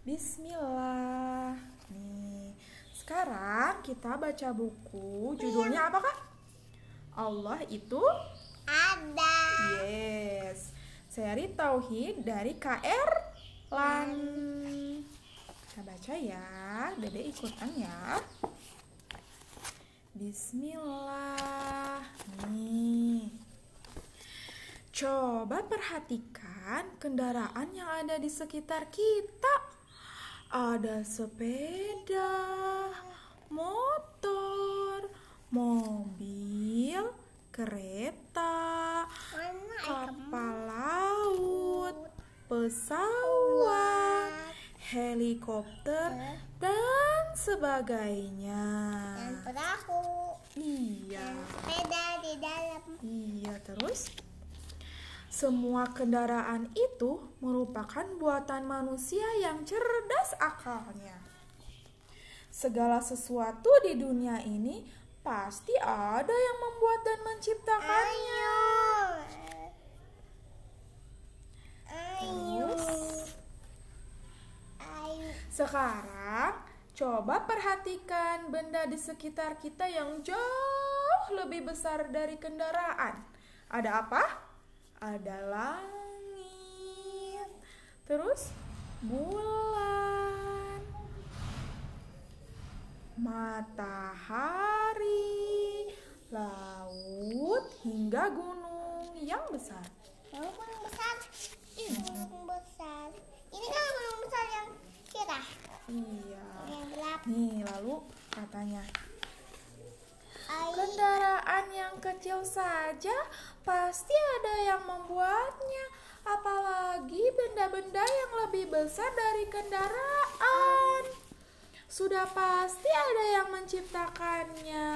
Bismillah. Nih, sekarang kita baca buku. Judulnya apa kak? Allah itu Ada. Yes. Seri Tauhid dari KR Lan. Kita baca ya. Dede ikutan ya. Bismillah. Nih. Coba perhatikan kendaraan yang ada di sekitar kita. Ada sepeda, motor, mobil, kereta, kapal laut, pesawat, helikopter, dan sebagainya. Dan perahu. Iya. Sepeda di dalam. Iya, terus semua kendaraan itu merupakan buatan manusia yang cerdas akalnya. Segala sesuatu di dunia ini pasti ada yang membuat dan menciptakannya. Sekarang coba perhatikan benda di sekitar kita yang jauh lebih besar dari kendaraan. Ada apa? Ada langit. Terus bulan. Matahari, laut hingga gunung yang besar. Lalu gunung besar. Gunung besar. Ini kan gunung besar yang cerah. Iya. Yang gelap. Nih, lalu katanya. Kendaraan yang kecil saja pasti ada yang membuatnya, apalagi benda-benda yang lebih besar dari kendaraan. Sudah pasti ada yang menciptakannya.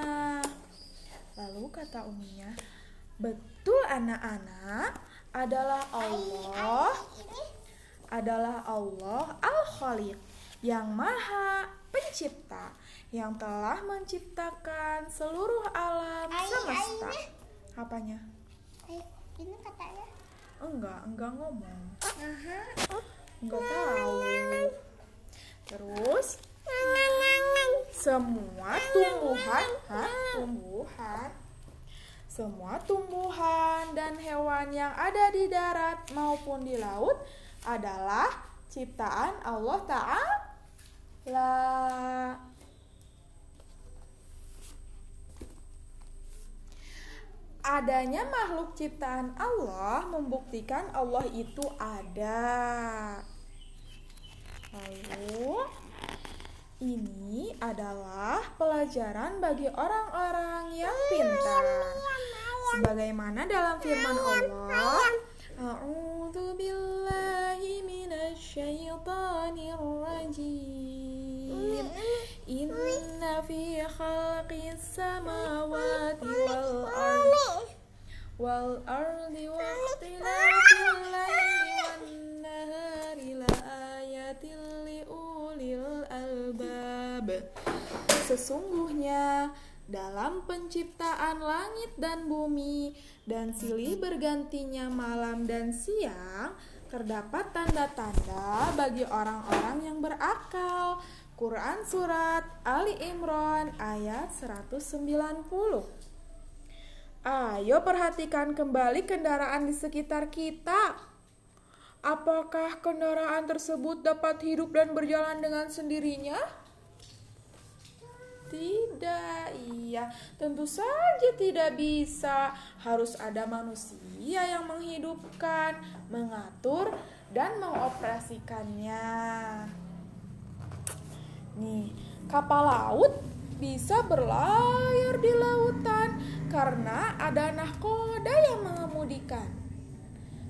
Lalu kata uminya, betul anak-anak adalah Allah adalah Allah Al-Khaliq yang maha pencipta yang telah menciptakan seluruh alam semesta. ai, Apanya? Ini katanya. Enggak, enggak ngomong. Aha. Enggak tahu. Terus semua tumbuhan, hah? Tumbuhan. Semua tumbuhan dan hewan yang ada di darat maupun di laut adalah ciptaan Allah Ta'ala. Adanya makhluk ciptaan Allah membuktikan Allah itu ada. Lalu, ini adalah pelajaran bagi orang-orang yang pintar. Sebagaimana dalam firman Allah, A'udzu billahi minasyaitonir nahari la ayatin li ulil albab. Sesungguhnya dalam penciptaan langit dan bumi dan silih bergantinya malam dan siang terdapat tanda-tanda bagi orang-orang yang berakal. Quran Surat Ali Imran ayat 190 Ayo perhatikan kembali kendaraan di sekitar kita. Apakah kendaraan tersebut dapat hidup dan berjalan dengan sendirinya? Tidak, iya, tentu saja tidak bisa. Harus ada manusia yang menghidupkan, mengatur, dan mengoperasikannya. Nih, kapal laut bisa berlayar di lautan karena ada nahkoda yang mengemudikan.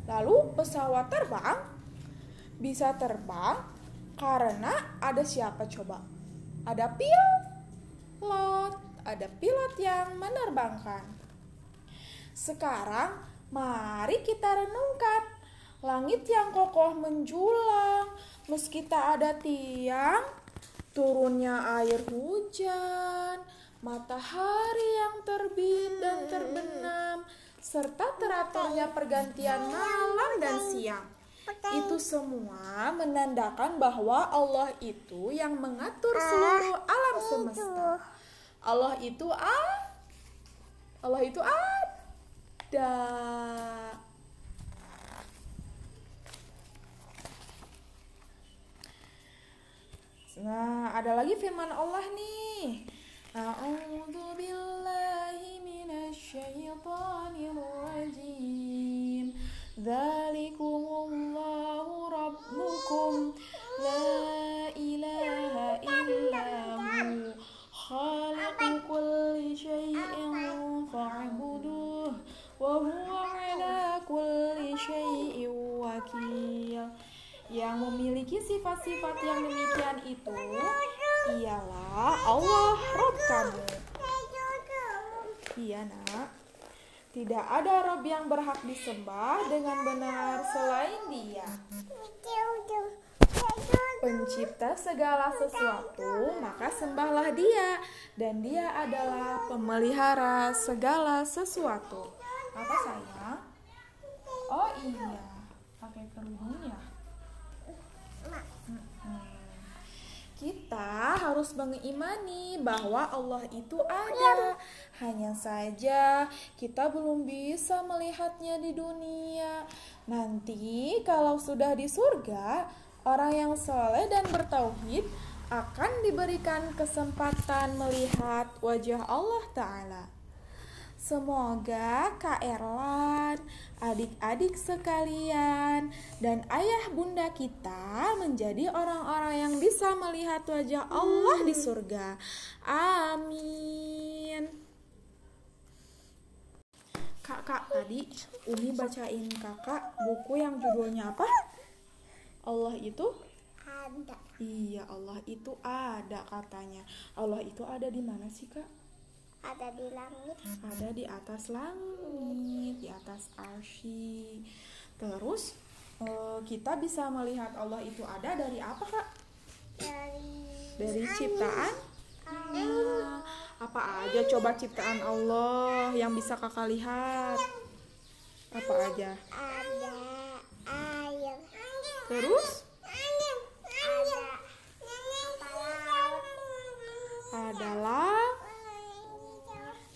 Lalu pesawat terbang bisa terbang karena ada siapa coba? Ada pilot, ada pilot yang menerbangkan. Sekarang mari kita renungkan langit yang kokoh menjulang meski tak ada tiang turunnya air hujan, matahari yang terbit dan terbenam, serta teraturnya pergantian malam dan siang. Itu semua menandakan bahwa Allah itu yang mengatur seluruh alam semesta. Allah itu a Allah itu ada. Nah, ada lagi firman Allah nih. A'udzu billahi minasyaitonir rajim. Dzalikumullahu memiliki sifat-sifat yang demikian itu ialah Allah Rob kamu. Iya nak. Tidak ada Rob yang berhak disembah dengan benar selain dia. Pencipta segala sesuatu, maka sembahlah dia. Dan dia adalah pemelihara segala sesuatu. Apa sayang? Oh iya, pakai kerudung ya? Kita harus mengimani bahwa Allah itu ada. Hanya saja kita belum bisa melihatnya di dunia. Nanti kalau sudah di surga, orang yang soleh dan bertauhid akan diberikan kesempatan melihat wajah Allah Ta'ala. Semoga Kak Erlan, adik-adik sekalian, dan ayah bunda kita menjadi orang-orang yang bisa melihat wajah Allah di surga. Amin. Kakak tadi Umi bacain kakak buku yang judulnya apa? Allah itu Ada. Iya, Allah itu ada katanya. Allah itu ada di mana sih, Kak? Ada di langit. ada di atas langit, di atas arsy. Terus eh, kita bisa melihat Allah itu ada dari apa kak? Dari Dari ciptaan? Apa aja coba ciptaan Allah yang bisa kakak lihat? Apa aja? ada air. Terus Ada adalah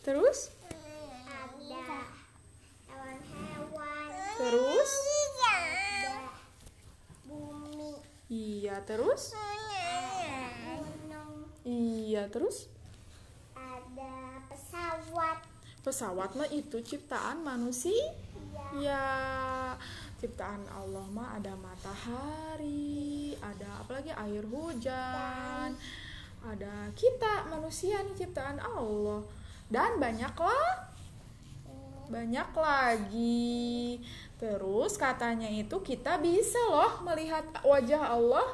terus ada hewan-hewan. terus Ada bumi. iya terus Gunung. iya terus Ada pesawat. pesawat mah itu ciptaan manusia ya ciptaan Allah mah ada matahari ada apalagi air hujan ada kita manusia nih ciptaan Allah dan banyaklah banyak lagi. Terus katanya itu kita bisa loh melihat wajah Allah.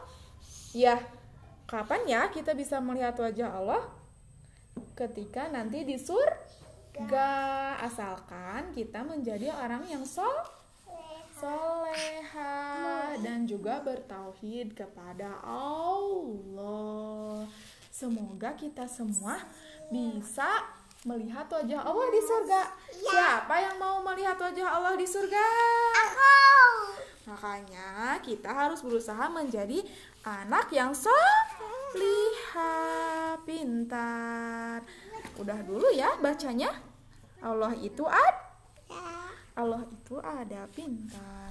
Ya kapan ya kita bisa melihat wajah Allah? Ketika nanti di surga. Asalkan kita menjadi orang yang sol soleha dan juga bertauhid kepada Allah. Semoga kita semua bisa melihat wajah Allah di surga. Siapa yang mau melihat wajah Allah di surga? Makanya kita harus berusaha menjadi anak yang soliha pintar. Udah dulu ya bacanya. Allah itu ada Allah itu ada pintar